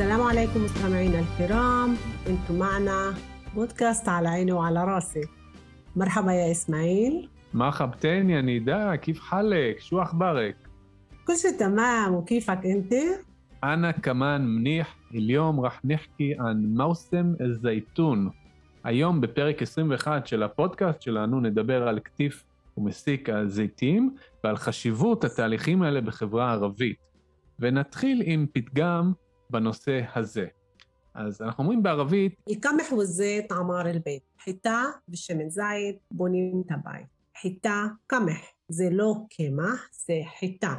السلام عليكم مستمعينا الكرام انتم معنا بودكاست على عيني وعلى راسي مرحبا يا اسماعيل مرحبتين يا نداء كيف حالك؟ شو أخبارك؟ كل شيء تمام وكيفك انت؟ أنا كمان منيح اليوم راح نحكي عن موسم الزيتون היום בפרק 21 של הפודקאסט שלנו נדבר על קטיף ומסיק הזיתים ועל חשיבות התהליכים האלה בחברה הערבית. ונתחיל עם פתגם בנושא הזה. אז אנחנו אומרים בערבית... יקמח וזית עמר אל בית. חיטה ושמן זית בונים את הבית. חיטה קמח. זה לא קמח, זה חיטה.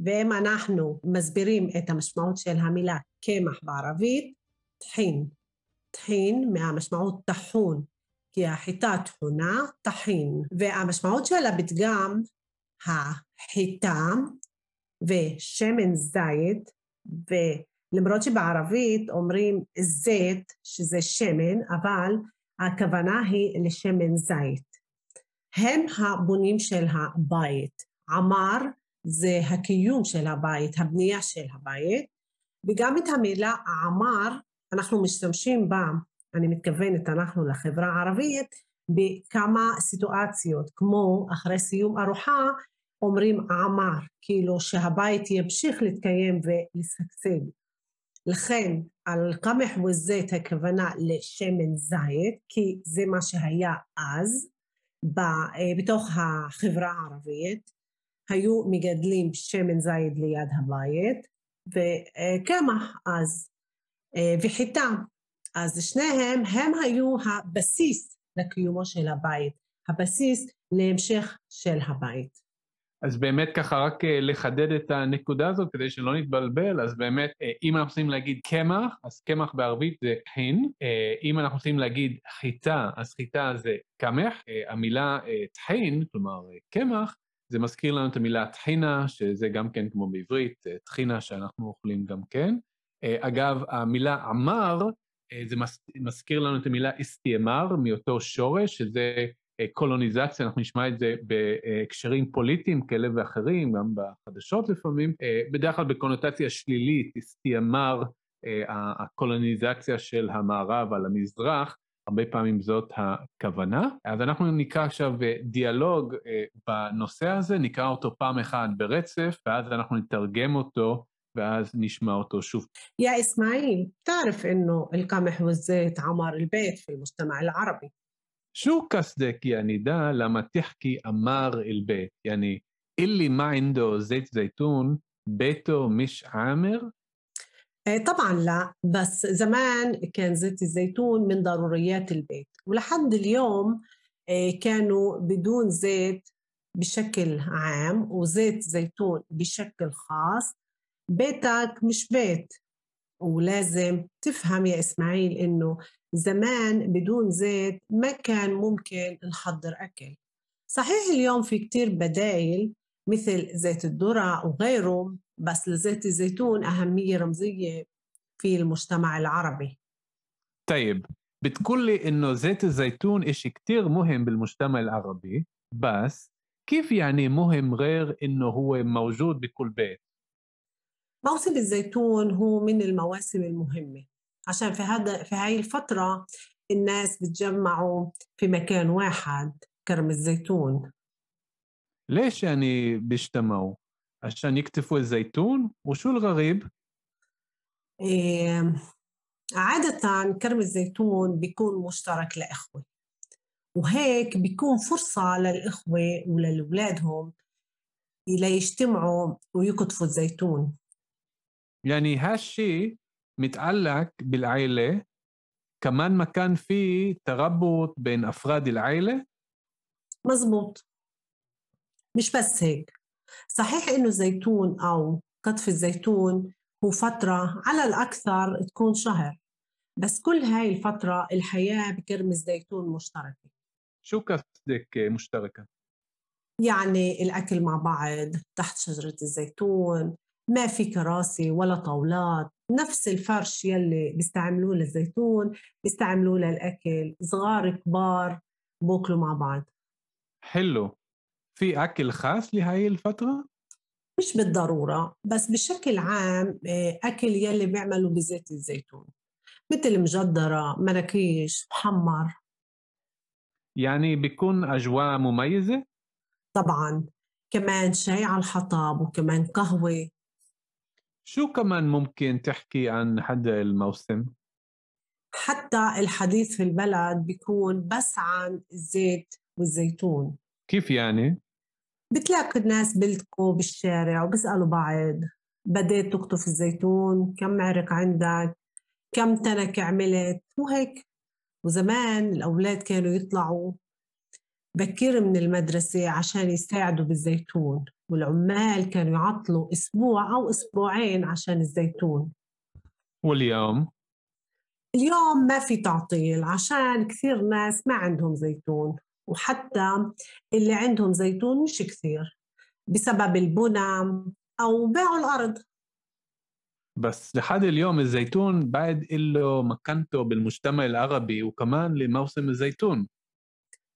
ואם אנחנו מסבירים את המשמעות של המילה קמח בערבית, טחין. טחין מהמשמעות טחון, כי החיטה טחונה, טחין. והמשמעות של הפתגם, החיטה ושמן זית, ו... ולמרות שבערבית אומרים זית, שזה שמן, אבל הכוונה היא לשמן זית. הם הבונים של הבית. עמר זה הקיום של הבית, הבנייה של הבית, וגם את המילה עמר אנחנו משתמשים בה, אני מתכוונת אנחנו לחברה הערבית, בכמה סיטואציות, כמו אחרי סיום ארוחה אומרים עמר, כאילו שהבית ימשיך להתקיים ולשגשג. לכן על קמח וזית הכוונה לשמן זית, כי זה מה שהיה אז בתוך החברה הערבית, היו מגדלים שמן זית ליד הבית וקמח אז וחיטה. אז שניהם הם היו הבסיס לקיומו של הבית, הבסיס להמשך של הבית. אז באמת ככה רק לחדד את הנקודה הזאת כדי שלא נתבלבל, אז באמת אם אנחנו רוצים להגיד קמח, אז קמח בערבית זה חין, אם אנחנו רוצים להגיד חיטה, אז חיטה זה קמח, המילה טחין, כלומר קמח, זה מזכיר לנו את המילה טחינה, שזה גם כן כמו בעברית, טחינה שאנחנו אוכלים גם כן. אגב, המילה עמר, זה מזכיר לנו את המילה אסתיאמר, מאותו שורש, שזה קולוניזציה, אנחנו נשמע את זה בהקשרים פוליטיים כאלה ואחרים, גם בחדשות לפעמים, בדרך כלל בקונוטציה שלילית, אסתיאמר, הקולוניזציה של המערב על המזרח, הרבה פעמים זאת הכוונה. אז אנחנו נקרא עכשיו דיאלוג בנושא הזה, נקרא אותו פעם אחת ברצף, ואז אנחנו נתרגם אותו ואז נשמע אותו שוב. يا إسماعيل تعرف إنه القمح والزيت عمار البيت في المجتمع العربي شو قصدك يا نداء لما تحكي عمار البيت؟ يعني اللي ما عنده زيت زيتون بيته مش عامر؟ طبعا لا بس زمان كان زيت الزيتون من ضروريات البيت ولحد اليوم كانوا بدون زيت بشكل عام وزيت زيتون بشكل خاص بيتك مش بيت ولازم تفهم يا إسماعيل إنه زمان بدون زيت ما كان ممكن نحضر أكل. صحيح اليوم في كتير بدايل مثل زيت الذرة وغيره بس لزيت الزيتون أهمية رمزية في المجتمع العربي. طيب بتقول لي إنه زيت الزيتون إشي كتير مهم بالمجتمع العربي بس كيف يعني مهم غير إنه هو موجود بكل بيت؟ موسم الزيتون هو من المواسم المهمة. عشان في هذا في هاي الفترة الناس بتجمعوا في مكان واحد كرم الزيتون ليش يعني بيجتمعوا؟ عشان يكتفوا الزيتون؟ وشو الغريب؟ إيه عادة كرم الزيتون بيكون مشترك لإخوة وهيك بيكون فرصة للإخوة ولأولادهم ليجتمعوا ويقطفوا الزيتون يعني هالشي متعلق بالعيلة. كمان ما كان في تربط بين أفراد العيلة. مزبوط. مش بس هيك. صحيح إنه الزيتون أو قطف الزيتون هو فترة على الأكثر تكون شهر بس كل هاي الفترة الحياة بكرم الزيتون مشتركة. شو قصدك مشتركة؟ يعني الأكل مع بعض تحت شجرة الزيتون ما في كراسي ولا طاولات. نفس الفرش يلي بيستعملوه للزيتون بيستعملوه للأكل صغار كبار بوكلوا مع بعض. حلو. في أكل خاص لهاي الفترة؟ مش بالضرورة بس بشكل عام آه، أكل يلي بيعملوا بزيت الزيتون مثل مجدرة مراكيش محمر. يعني بيكون أجواء مميزة؟ طبعا. كمان شاي على الحطب وكمان قهوة. شو كمان ممكن تحكي عن هذا الموسم؟ حتى الحديث في البلد بيكون بس عن الزيت والزيتون. كيف يعني؟ بتلاقي الناس بيلتقوا بالشارع وبيسألوا بعض بديت تقطف الزيتون؟ كم عرق عندك؟ كم تنك عملت؟ وهيك. وزمان الأولاد كانوا يطلعوا بكير من المدرسة عشان يساعدوا بالزيتون والعمال كانوا يعطلوا أسبوع أو أسبوعين عشان الزيتون. واليوم؟ اليوم ما في تعطيل عشان كثير ناس ما عندهم زيتون وحتى اللي عندهم زيتون مش كثير بسبب البنى أو باعوا الأرض. بس لحد اليوم الزيتون بعد له مكانته بالمجتمع العربي وكمان لموسم الزيتون.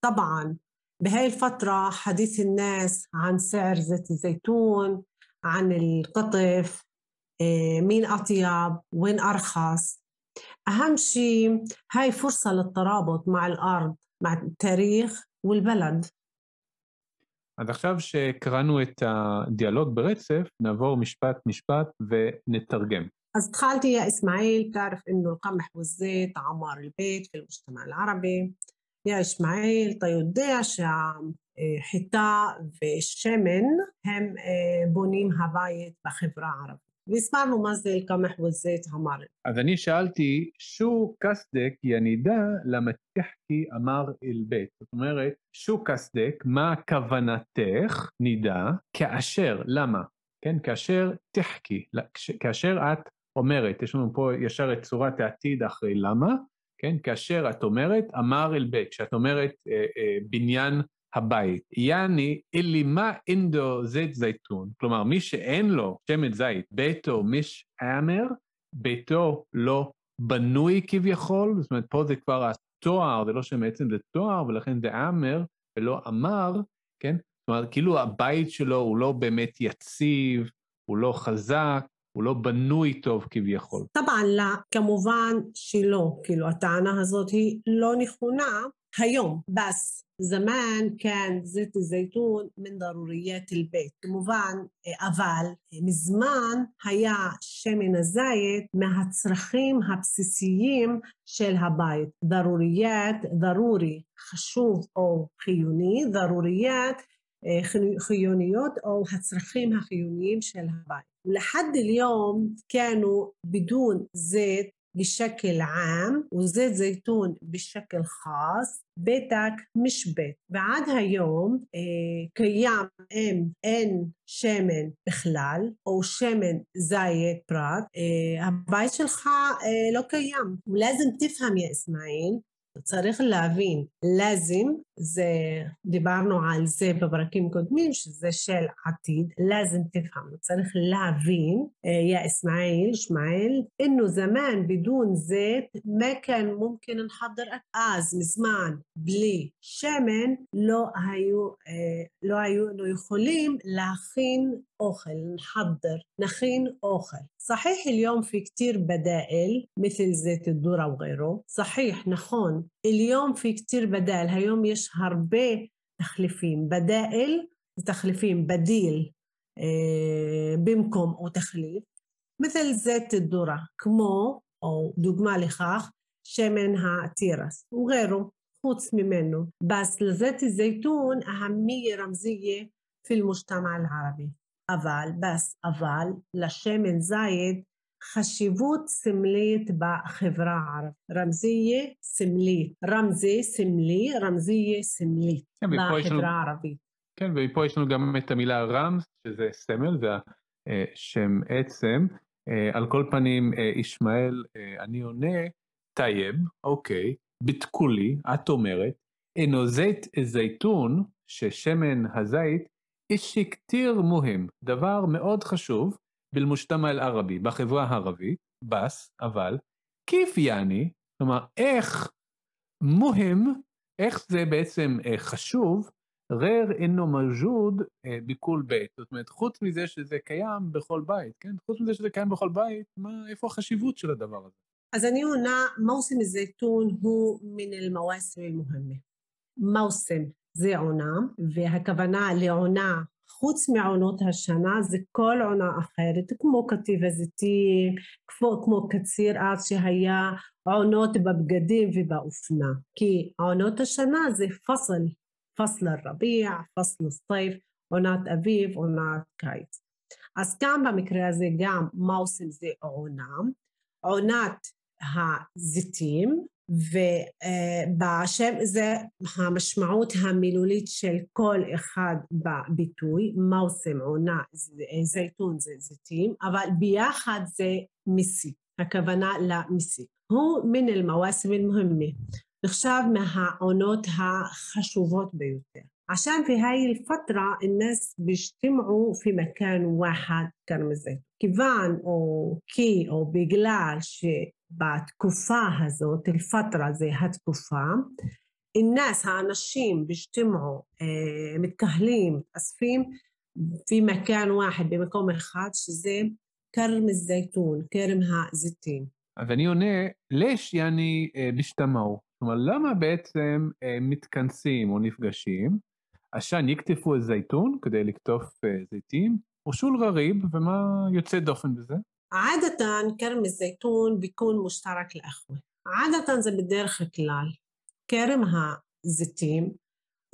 طبعا. بهاي الفترة حديث الناس عن سعر زيت الزيتون عن القطف إيه، مين أطيب وين أرخص أهم شيء هاي فرصة للترابط مع الأرض مع التاريخ والبلد אז עכשיו שקראנו את הדיאלוג ברצף, נעבור משפט משפט ونترجم. אז התחלתי يا إسماعيل تعرف إنه القمح والزيت عمار البيت في المجتمع العربي יא ישמעאל, אתה יודע שהחיטה ושמן הם אה, בונים הבית בחברה הערבית. והסברנו מה זה אל-קמח וזית המר. אז אני שאלתי, שו קסדק ינידה למתחתי אמר אל-בית. זאת אומרת, שו קסדק, מה כוונתך נידה, כאשר, למה? כן, כאשר תחכי, כאשר את אומרת, יש לנו פה ישר את צורת העתיד אחרי למה, כן, כאשר את אומרת אמר אל-בית, כשאת אומרת אה, אה, בניין הבית. יעני, אלי מה אינדו זית זייתון, כלומר, מי שאין לו שמן זית, ביתו מיש אמר, ביתו לא בנוי כביכול, זאת אומרת, פה זה כבר התואר, זה לא שבעצם זה תואר, ולכן זה אמר ולא אמר, כן? זאת אומרת, כאילו הבית שלו הוא לא באמת יציב, הוא לא חזק, הוא לא בנוי טוב כביכול. טבען לה, כמובן שלא, כאילו הטענה הזאת היא לא נכונה היום, בס. זמן, כן, كان זיתון, מן דרוריית אל בית. כמובן אה, אבל אה, מזמן היה שמן הזית מהצרכים הבסיסיים של הבית דרוריית, דרורי, חשוב או חיוני דרוריית, אה, חיוניות או הצרכים החיוניים של הבית لحد اليوم كانوا بدون زيت بشكل عام وزيت زيتون بشكل خاص بيتك مش بيت بعد هيوم كيام ام ان شמן בכלל, או שמן זית פרט, הבית שלך לא קיים. ולازם תפהם יא אסמאעיל. צריך להבין, לאזם זה, דיברנו על זה בפרקים קודמים, שזה של עתיד, לאזם תפהם, צריך להבין, יא אסמאעיל, שמעאל, אינו זמן בדון זית, מה כאן מומכן נחדר אז, מזמן, בלי שמן, לא היו, לא היו יכולים להכין أوخل نحضر نخين أوخل صحيح اليوم في كتير بدائل مثل زيت الذرة وغيره صحيح نخون اليوم في كتير بدائل هيوم يشهر ب تخليفين بدائل تخليفين بديل آه، بمكم أو تخليف مثل زيت الذرة كمو أو دقمة لخاخ شمن تيرس وغيره خص منه بس لزيت الزيتون أهمية رمزية في المجتمع العربي אבל, בס, אבל, לשמן זית חשיבות סמלית בחברה הערבית. רמזיה סמלית. רמזי סמלי, רמזיה סמלית כן, בחברה הערבית. כן, ופה יש לנו גם את המילה رمز, שזה סמל, זה שם עצם. על כל פנים, ישמעאל, אני עונה, طيب, אוקיי, بتقولي, את אומרת, إنه زيت زيتون, ששמן הזית, إشي كتير مهم, דבר מאוד חשוב, بالمجتمع العربي, בחברה הערבית, بس, אבל, كيف يعني, כלומר, איך מוהם, איך זה בעצם חשוב, רר אינו מג'וד בכל בית. זאת אומרת, חוץ מזה שזה קיים בכל בית, כן? חוץ מזה שזה קיים בכל בית, מה, איפה החשיבות של הדבר הזה? אז אני עונה, מוסם הזיתון הוא מן אל-מוואסם אל-מוהמה. מוסם זה עונה, והכוונה לעונה חוץ מעונות השנה זה כל עונה אחרת, כמו קטיף הזיתים, כמו, כמו קציר אז שהיה עונות בבגדים ובאופנה. כי עונות השנה זה פסל, פסל הרביע, פסל הסטייף, עונת אביב, עונת קיץ. אז כאן במקרה הזה גם מוסם זה עונה, עונת הזיתים, ובשם זה המשמעות המילולית של כל אחד בביטוי, מוסם, עונה, זיתון זה זיתים, אבל ביחד זה מסיק, הכוונה למסיק. הוא מן אל-מוואסם אל-מוהמה, נחשב מהעונות החשובות ביותר. عشان في هاي الفترة الناس بيجتمعوا في مكان واحد كرمزة كيفان أو كي أو بجلال שבתקופה הזאת, אל-פטרה זה התקופה, الناس האנשים ביג'תמעו, מתקהלים, מתאספים في مكان واحد במקום אחד שזה כרם זייתון, כרם הזיתים. אז אני עונה, לש יעני בישתמעו. כלומר, למה בעצם מתכנסים או נפגשים? עשן יקטפו זייתון כדי לקטוף זיתים, ושול רריב, ומה יוצא דופן בזה? عادة كرم الزيتون بيكون مشترك لأخوة عادة زي بالدرخ كلال كرمها زيتيم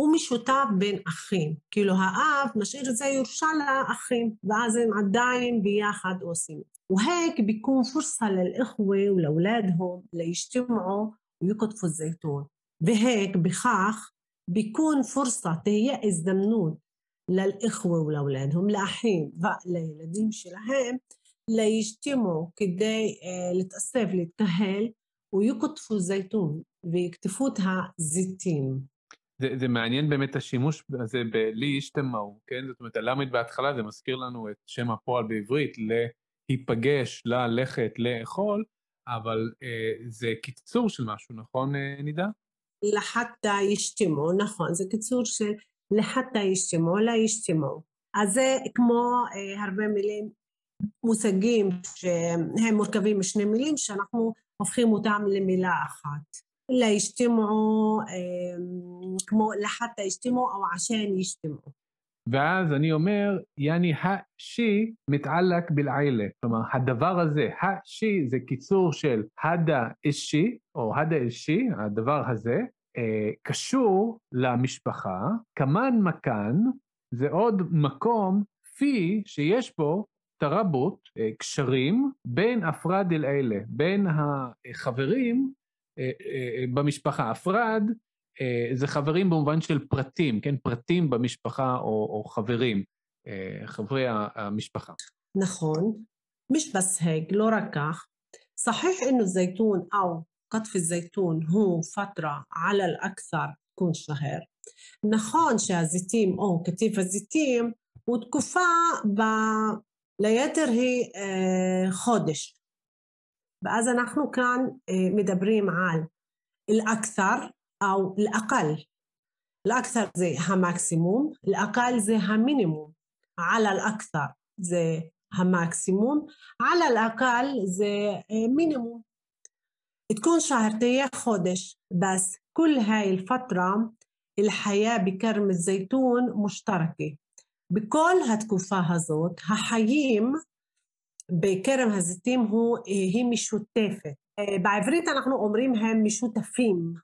ומשותף בין אחים. כאילו האב משאיר את זה ירושה לאחים, ואז הם עדיין ביחד עושים. והק ביקום פורסה לאחווה ולאולדהם להשתמעו ויקוטפו זיתון. והק בכך ביקון פורסה, תהיה הזדמנות לאחווה ולאולדהם, לאחים ולילדים שלהם, לישתימו כדי uh, להתאסף, להתקהל, ויוקטפו זייתון, ויקטפו את הזיתים. זה, זה מעניין באמת השימוש הזה בלי ישתמעו, כן? זאת אומרת, הלמד בהתחלה זה מזכיר לנו את שם הפועל בעברית, להיפגש, ללכת, לאכול, אבל אה, זה קיצור של משהו, נכון, אה, נידה? לחטא ישתמו, נכון, זה קיצור של לחטא ישתמו, לא ישתמו. אז זה כמו אה, הרבה מילים מושגים שהם מורכבים משני מילים שאנחנו הופכים אותם למילה אחת. להשתמעו, כמו לחטא ישתמו או עשן ישתמו. ואז אני אומר, יעני השי מתעלק בלעילה. כלומר, הדבר הזה, השי זה קיצור של הדה אישי, או הדה אישי, הדבר הזה, אה, קשור למשפחה, כמן מכאן זה עוד מקום פי שיש בו תרבות, אה, קשרים, בין אפרד אל אלה, בין החברים אה, אה, במשפחה. אפרד זה חברים במובן של פרטים, כן? פרטים במשפחה או, או חברים, חברי המשפחה. נכון, مش بس هيك לא רק כך, صحيح إنه الزيتون أو قطف الزيتون هو فترة على الأكثر تكون شهر נכון שהזיתים או קטיף הזיתים הוא תקופה ב... ליתר היא אה, חודש. ואז אנחנו כאן אה, מדברים על אל-אכתר או אל-אקל. אל-אכתר זה המקסימום, אל-אקל זה המינימום. על אל-אכתר זה המקסימום, על אל-אקל זה אה, מינימום. تكون شهر تيه خودش بس كل هاي الفترة الحياة بكرم الزيتون مشتركة בכל התקופה הזאת, החיים בכרם הזיתים הוא, היא משותפת. בעברית אנחנו אומרים הם משותפים,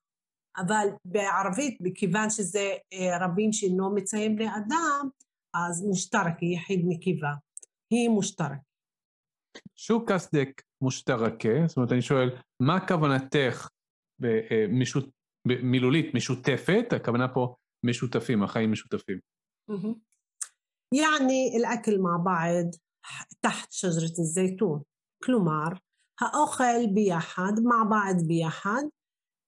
אבל בערבית, מכיוון שזה רבים שאינו מציין בני אדם, אז מושתרק, יחיד נקבה. היא מושתרק. שו קסדק מושתרקה? זאת אומרת, אני שואל, מה כוונתך במילולית מילולית משותפת? הכוונה פה משותפים, החיים משותפים. يعني الأكل مع بعض تحت شجرة الزيتون كلومار هأخل بيحد مع بعض بيحد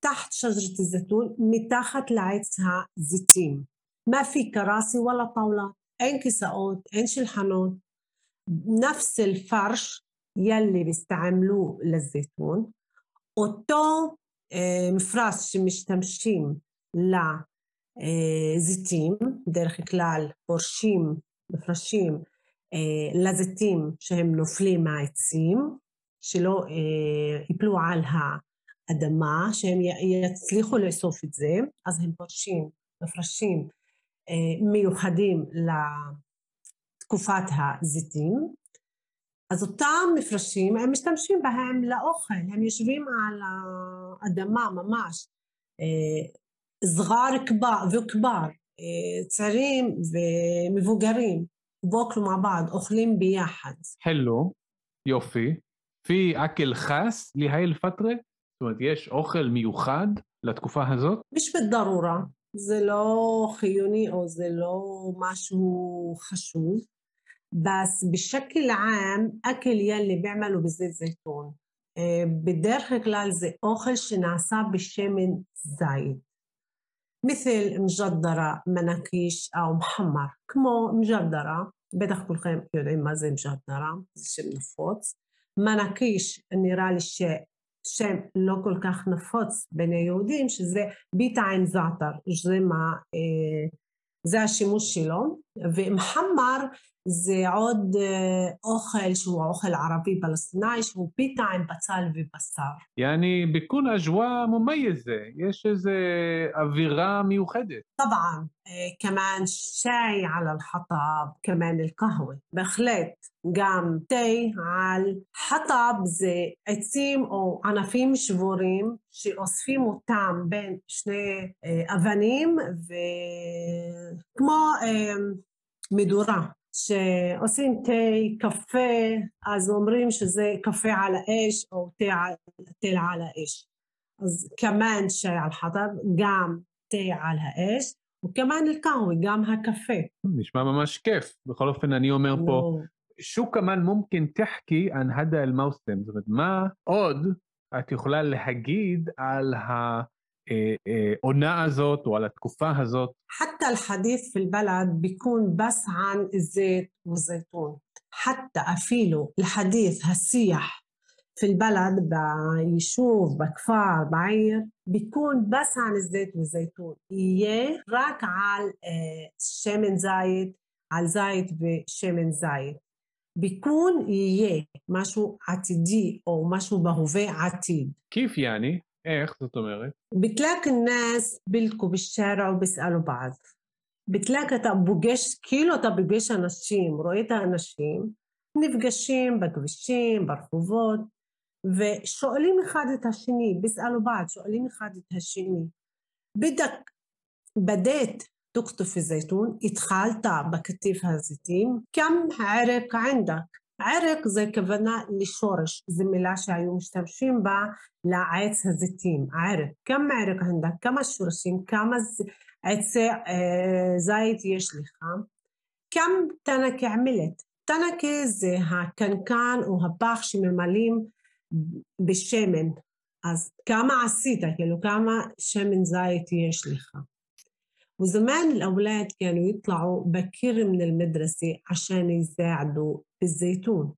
تحت شجرة الزيتون متاخت لعيتها زيتين ما في كراسي ولا طاولة أين كساءات أين شلحانات نفس الفرش يلي بيستعملوه للزيتون. أوتو آه، مفراش مشتمشين لزيتيم آه، دير كلال برشيم מפרשים אה, לזיתים שהם נופלים מהעצים, שלא אה, יפלו על האדמה, שהם יצליחו לאסוף את זה, אז הם פורשים מפרשים מיוחדים לתקופת הזיתים. אז אותם מפרשים, הם משתמשים בהם לאוכל, הם יושבים על האדמה ממש, זגר וכבר, צעירים ומבוגרים, בוקלו מעבד, אוכלים ביחד. حلو, יופי. في أكل خاص لهي الفترة? זאת אומרת, יש אוכל מיוחד לתקופה הזאת? مش بالضرورة. זה לא חיוני או זה לא משהו חשוב, بس بشكل عام أكل يلي بيعملوا بزيت زيتون בדרך כלל זה אוכל שנעשה בשמן זית, مثل مجدرة مناكيش أو محمر כמו مجدرة בטח כולכם יודעים מה זה מג'דרה, זה שם נפוץ. מנקיש נראה לי ש... שם לא כל כך נפוץ בין היהודים, שזה ביטה עם זעתר, שזה מה, אה, זה השימוש שלו, ומחמר זה עוד אה, אוכל שהוא אוכל ערבי פלסטיני, שהוא פיתה עם בצל ובשר. יעני, ביקון אג'ווה מומייזה, יש איזו אווירה מיוחדת. طبعا كمان شاي على الحطب كمان القهوة בהחלט גם תה על חטב זה עצים או ענפים שבורים שאוספים אותם בין שני אבנים וכמו מדורה שעושים תה, קפה, אז אומרים שזה קפה על האש או תה על האש. אז כמן שי על חטב, גם תה על האש, וכמן אל-קהווה, גם הקפה. נשמע ממש כיף. בכל אופן, אני אומר פה, שו כמן מומקין תחכי ען הדה אל-מאוסם. זאת אומרת, מה עוד את יכולה להגיד על ה... העונה הזאת או על התקופה הזאת. حتى الحديث في البلد بيكون بس عن الزيت والزيتون حتى אפילו الحديث השיח في البلد ביישוב, בכפר, בעיר, بيكون بس عن الزيت والزيتون יהיה רק על שמן זית, על זית ושמן זית. ביקון יהיה משהו עתידי או משהו בהווה עתיד. כיף יעני. איך זאת אומרת? بتلاقي الناس بيلتقوا بالشارع وبيسألوا بعض. بتلاقي אתה פוגש, כאילו אתה פוגש אנשים, רואה את האנשים, נפגשים בכבישים, ברחובות, ושואלים אחד את השני, ביסאלו בעד, שואלים אחד את השני. بدك بديت تقطف الزيتون התחלת בקטיף הזיתים, كم عرق عندك ערק זה כוונה לשורש, זו מילה שהיו משתמשים בה לעץ הזיתים, ערק. כמה ערק ענדק, כמה שורשים, כמה עצי אה, זית יש לך. כמה תנקה עמלת. תנקה זה הקנקן או הפח שממלאים בשמן. אז כמה עשית, כאילו כמה שמן זית יש לך. وزمان الأولاد كانوا يطلعوا بكير من المدرسة عشان يساعدوا بالزيتون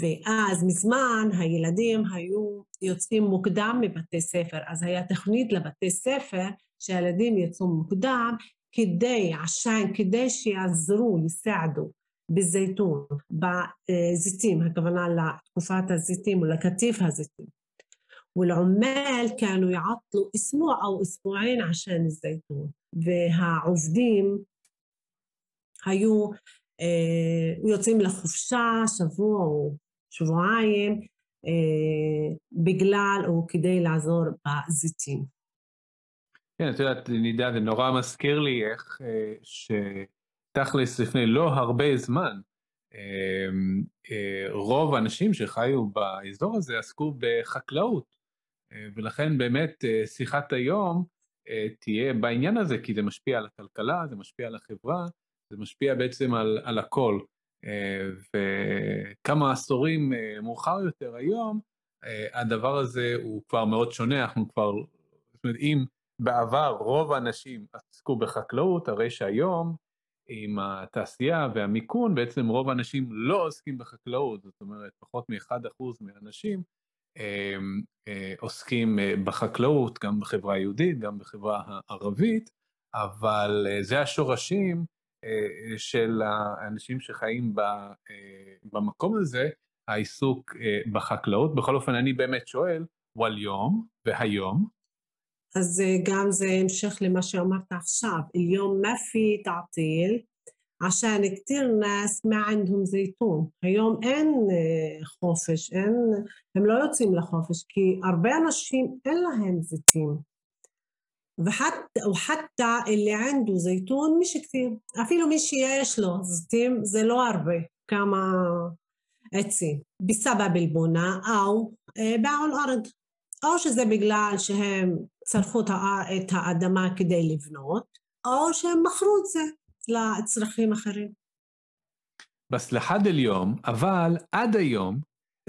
ואז מזמן הילדים היו יוצאים מוקדם מבתי ספר, אז היה תוכנית לבתי ספר שהילדים יצאו מוקדם כדי, עשן, כדי שיעזרו, יסעדו בזיתון, בזיתים, הכוונה לתקופת הזיתים ולקטיף הזיתים. والعمال كانوا يعطلوا أسبوع أو أسبوعين عشان الزيتون והעובדים היו אה, יוצאים לחופשה שבוע או שבועיים אה, בגלל או כדי לעזור בזיתים. כן, את יודעת, נידה, זה נורא מזכיר לי איך אה, שתכלס לפני לא הרבה זמן, רוב האנשים שחיו באזור הזה עסקו בחקלאות, ולכן באמת שיחת היום תהיה בעניין הזה, כי זה משפיע על הכלכלה, זה משפיע על החברה, זה משפיע בעצם על, על הכל. וכמה עשורים מאוחר יותר היום, הדבר הזה הוא כבר מאוד שונה, אנחנו כבר, זאת אומרת, אם בעבר רוב האנשים עסקו בחקלאות, הרי שהיום, עם התעשייה והמיכון, בעצם רוב האנשים לא עוסקים בחקלאות, זאת אומרת, פחות מ-1% מהאנשים עוסקים בחקלאות, גם בחברה היהודית, גם בחברה הערבית, אבל זה השורשים של האנשים שחיים במקום הזה, העיסוק בחקלאות. בכל אופן, אני באמת שואל, והיום, והיום? אז גם זה המשך למה שאמרת עכשיו, اليوم ما في تعطيل عشان كتير ناس ما عندهم زيتون. היום אין חופש, אין, הם לא יוצאים לחופש, כי הרבה אנשים אין להם זיתים. وحتى, وحتى اللي عنده زيتون مش كثير אפילו מי שיש לו זיתים זה לא הרבה כמה עצים بسبب البناء أو باعوا الأرض או שזה בגלל שהם צרפו את האדמה כדי לבנות או שהם מכרו את זה לצרכים אחרים. بس لحد اليوم אבל עד היום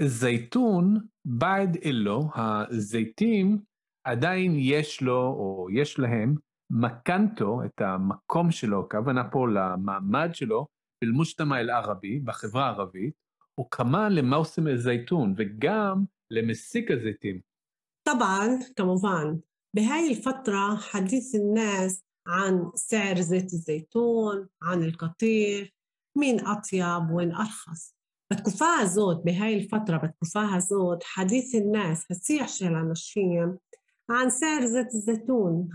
זייתון בעד אלו הזיתים עדיין יש לו, או יש להם, מקנטו, את המקום שלו, הכוונה פה למעמד שלו, אל-מושתמא אל-ערבי, בחברה הערבית, הוא וכמה למאוסם אל-זייתון, וגם למסיק הזיתים. טבען, כמובן, בהי אל נאס, ען סער זית زيت ען אל-קטיף, מין أطيب وين ארחס. בתקופה הזאת, בהי אל-פטרה, בתקופה הזאת, חדית' אל-נאס, השיח של אנשים, عن سعر زيت الزيتون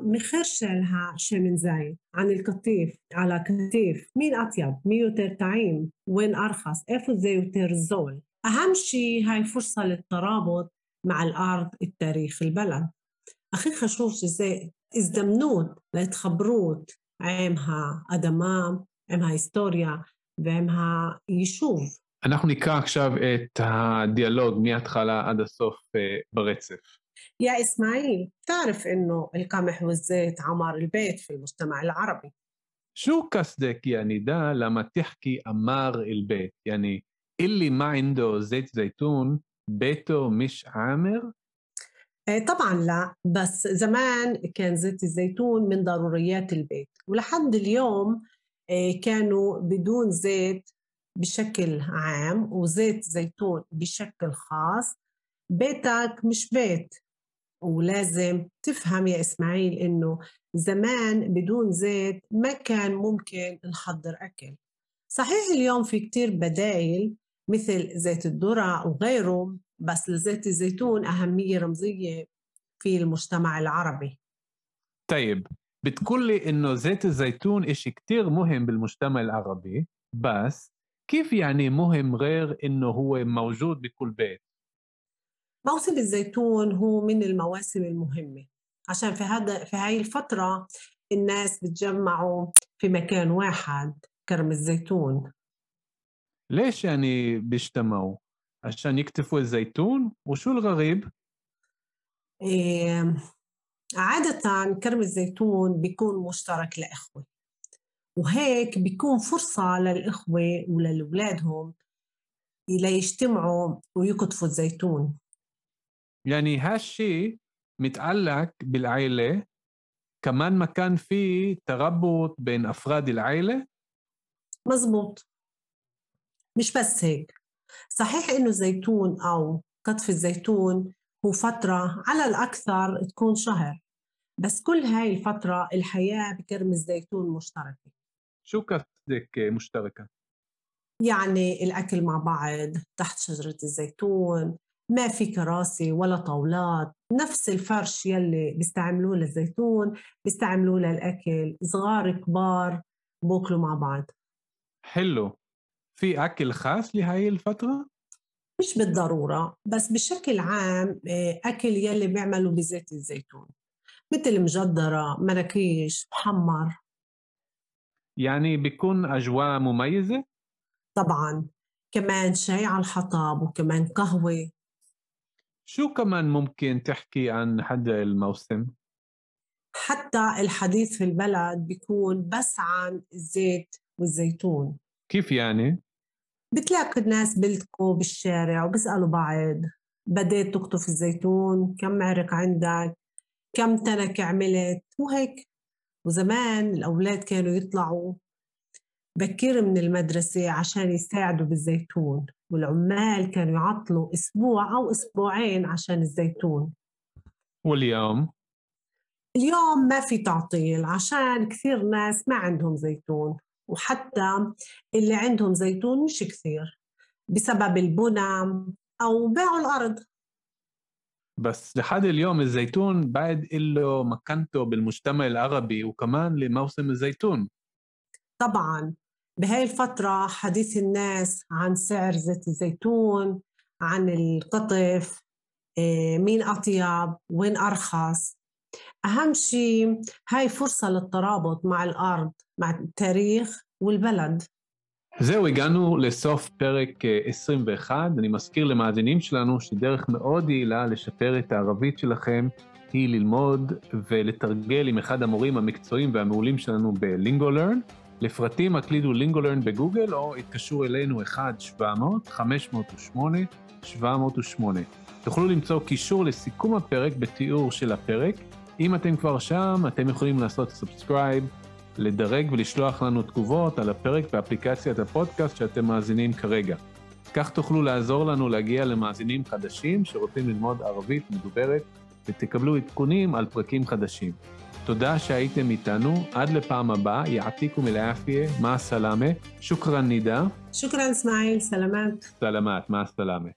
المخر של השמן زيت عن القطيف على كتيف مين اطيب مين يوتر تعيم وين ارخص ايفو زي يوتر زول اهم شيء هاي فرصه للترابط مع الارض التاريخ البلد اخي خشوف زي ازدمنوت لاتخبروت عم ها ادمام עם ההיסטוריה ועם היישוב. אנחנו נקרא עכשיו את הדיאלוג מההתחלה עד הסוף ברצף. يا إسماعيل تعرف إنه القمح والزيت عمار البيت في المجتمع العربي؟ شو قصدك يعني ده لما تحكي عمار البيت؟ يعني اللي ما عنده زيت زيتون بيته مش عامر؟ طبعا لا بس زمان كان زيت الزيتون من ضروريات البيت ولحد اليوم كانوا بدون زيت بشكل عام وزيت زيتون بشكل خاص بيتك مش بيت. ولازم تفهم يا إسماعيل إنه زمان بدون زيت ما كان ممكن نحضر أكل. صحيح اليوم في كتير بدايل مثل زيت الذرة وغيره بس لزيت الزيتون أهمية رمزية في المجتمع العربي. طيب بتقول لي إنه زيت الزيتون إشي كتير مهم بالمجتمع العربي بس كيف يعني مهم غير إنه هو موجود بكل بيت؟ موسم الزيتون هو من المواسم المهمة عشان في هذا في هاي الفترة الناس بتجمعوا في مكان واحد كرم الزيتون ليش يعني بيجتمعوا؟ عشان يكتفوا الزيتون؟ وشو الغريب؟ إيه عادة كرم الزيتون بيكون مشترك لإخوة وهيك بيكون فرصة للإخوة ولأولادهم ليجتمعوا ويقطفوا الزيتون يعني هالشي متعلق بالعيلة كمان ما كان في تربط بين أفراد العيلة. مزبوط. مش بس هيك. صحيح إنه الزيتون أو قطف الزيتون هو فترة على الأكثر تكون شهر بس كل هاي الفترة الحياة بكرم الزيتون مشتركة. شو قصدك مشتركة؟ يعني الأكل مع بعض تحت شجرة الزيتون ما في كراسي ولا طاولات نفس الفرش يلي بيستعملوه للزيتون بيستعملوه للأكل صغار كبار بوكلوا مع بعض. حلو. في أكل خاص لهاي الفترة؟ مش بالضرورة بس بشكل عام أكل يلي بيعملوا بزيت الزيتون مثل مجدرة مراكيش محمر. يعني بيكون أجواء مميزة؟ طبعا. كمان شاي على الحطب وكمان قهوة. شو كمان ممكن تحكي عن هذا الموسم؟ حتى الحديث في البلد بيكون بس عن الزيت والزيتون. كيف يعني؟ بتلاقي الناس بيلتقوا بالشارع وبيسألوا بعض بديت تقطف الزيتون؟ كم معرق عندك؟ كم تنك عملت؟ وهيك. وزمان الأولاد كانوا يطلعوا بكير من المدرسة عشان يساعدوا بالزيتون. والعمال كانوا يعطلوا أسبوع أو أسبوعين عشان الزيتون. واليوم؟ اليوم ما في تعطيل عشان كثير ناس ما عندهم زيتون وحتى اللي عندهم زيتون مش كثير بسبب البنى أو باعوا الأرض. بس لحد اليوم الزيتون بعد له مكانته بالمجتمع العربي وكمان لموسم الزيتون. طبعا. بهاي الفترة حديث الناس عن سعر زيت الزيتون عن القطف مين أطيب وين أرخص أهم شيء هاي فرصة للترابط مع الأرض مع التاريخ والبلد זהו, הגענו לסוף פרק אה، 21. אני מזכיר למאזינים שלנו שדרך מאוד יעילה לשפר את הערבית שלכם היא ללמוד ולתרגל עם אחד המורים המקצועיים והמעולים שלנו בלינגולרן. לפרטים הקלידו LingoLearn בגוגל או התקשרו אלינו 1-700-508-708. תוכלו למצוא קישור לסיכום הפרק בתיאור של הפרק. אם אתם כבר שם, אתם יכולים לעשות subscribe, לדרג ולשלוח לנו תגובות על הפרק באפליקציית הפודקאסט שאתם מאזינים כרגע. כך תוכלו לעזור לנו להגיע למאזינים חדשים שרוצים ללמוד ערבית מדוברת, ותקבלו עדכונים על פרקים חדשים. תודה שהייתם איתנו, עד לפעם הבאה, יעתיקו מלאפיה, מה הסלאמה, שוכרן נידה. שוכרן סמייל, סלמת. סלמת, מה הסלאמה.